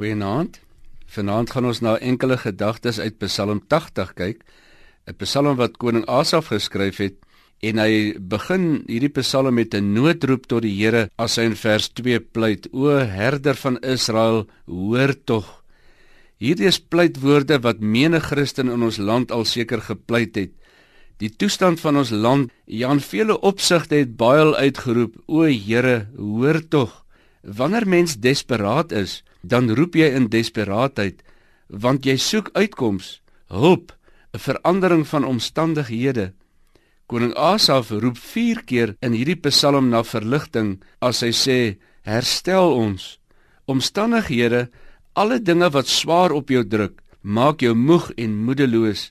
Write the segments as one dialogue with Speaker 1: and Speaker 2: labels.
Speaker 1: Goeienaand. Vanaand gaan ons na enkele gedagtes uit Psalm 80 kyk. 'n Psalm wat koning Asaf geskryf het en hy begin hierdie Psalm met 'n noodroep tot die Here as hy in vers 2 pleit: O herder van Israel, hoor tog. Hierdie is pleitwoorde wat menige Christen in ons land al seker gepleit het. Die toestand van ons land, ja in vele opsigte het baie uitgeroep: O Here, hoor tog. Wanneer mens desperaat is, dan roep jy in desperaatheid, want jy soek uitkoms, hulp, 'n verandering van omstandighede. Koning Asaf roep 4 keer in hierdie Psalm na verligting as hy sê: "Herstel ons. Omstandighede, alle dinge wat swaar op jou druk, maak jou moeg en moedeloos."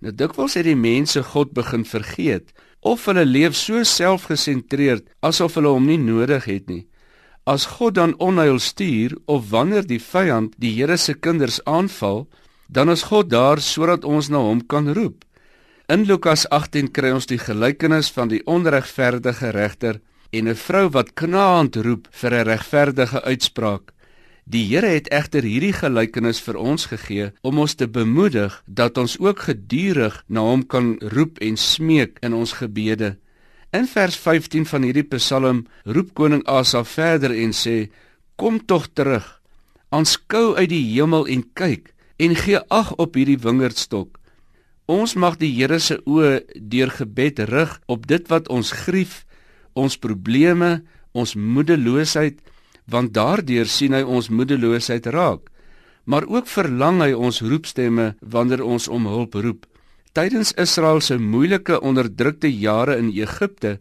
Speaker 1: Nou dikwels het die mense God begin vergeet of hulle leef so selfgesentreerd asof hulle hom nie nodig het nie. As God dan onheil stuur of wanneer die vyand die Here se kinders aanval, dan is God daar sodat ons na hom kan roep. In Lukas 18 kry ons die gelykenis van die onregverdige regter en 'n vrou wat knaand roep vir 'n regverdige uitspraak. Die Here het egter hierdie gelykenis vir ons gegee om ons te bemoedig dat ons ook gedurig na hom kan roep en smeek in ons gebede. In vers 15 van hierdie Psalm roep koning Asa verder en sê: "Kom tog terug. Aanskou uit die hemel en kyk en gee ag op hierdie wingerdstok. Ons mag die Here se oë deur gebed rig op dit wat ons grief, ons probleme, ons moedeloosheid, want daardeur sien hy ons moedeloosheid raak. Maar ook verlang hy ons roepstemme wanneer ons om hulp roep." Tydens Israel se moeilike onderdrukte jare in Egipte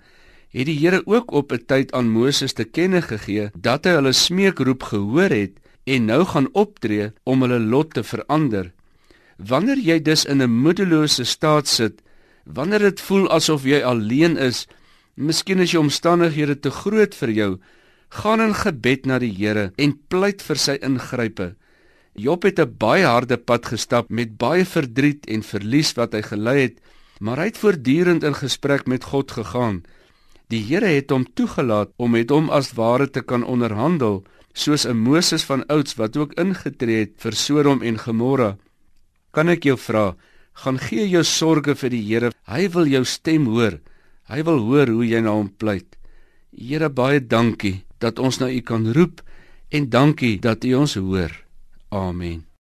Speaker 1: het die Here ook op 'n tyd aan Moses te kenne gegee dat hy hulle smeekroep gehoor het en nou gaan optree om hulle lot te verander. Wanneer jy dus in 'n moedelose staat sit, wanneer dit voel asof jy alleen is, miskien is jou omstandighede te groot vir jou, gaan in gebed na die Here en pleit vir sy ingrype. Job het 'n baie harde pad gestap met baie verdriet en verlies wat hy gely het, maar hy het voortdurend in gesprek met God gegaan. Die Here het hom toegelaat om met hom as ware te kan onderhandel, soos 'n Moses van ouds wat ook ingetree het vir Sodom en Gomorra. Kan ek jou vra, gaan gee jou sorges vir die Here. Hy wil jou stem hoor. Hy wil hoor hoe jy na hom pleit. Here, baie dankie dat ons na U kan roep en dankie dat U ons hoor. Oh, Amen.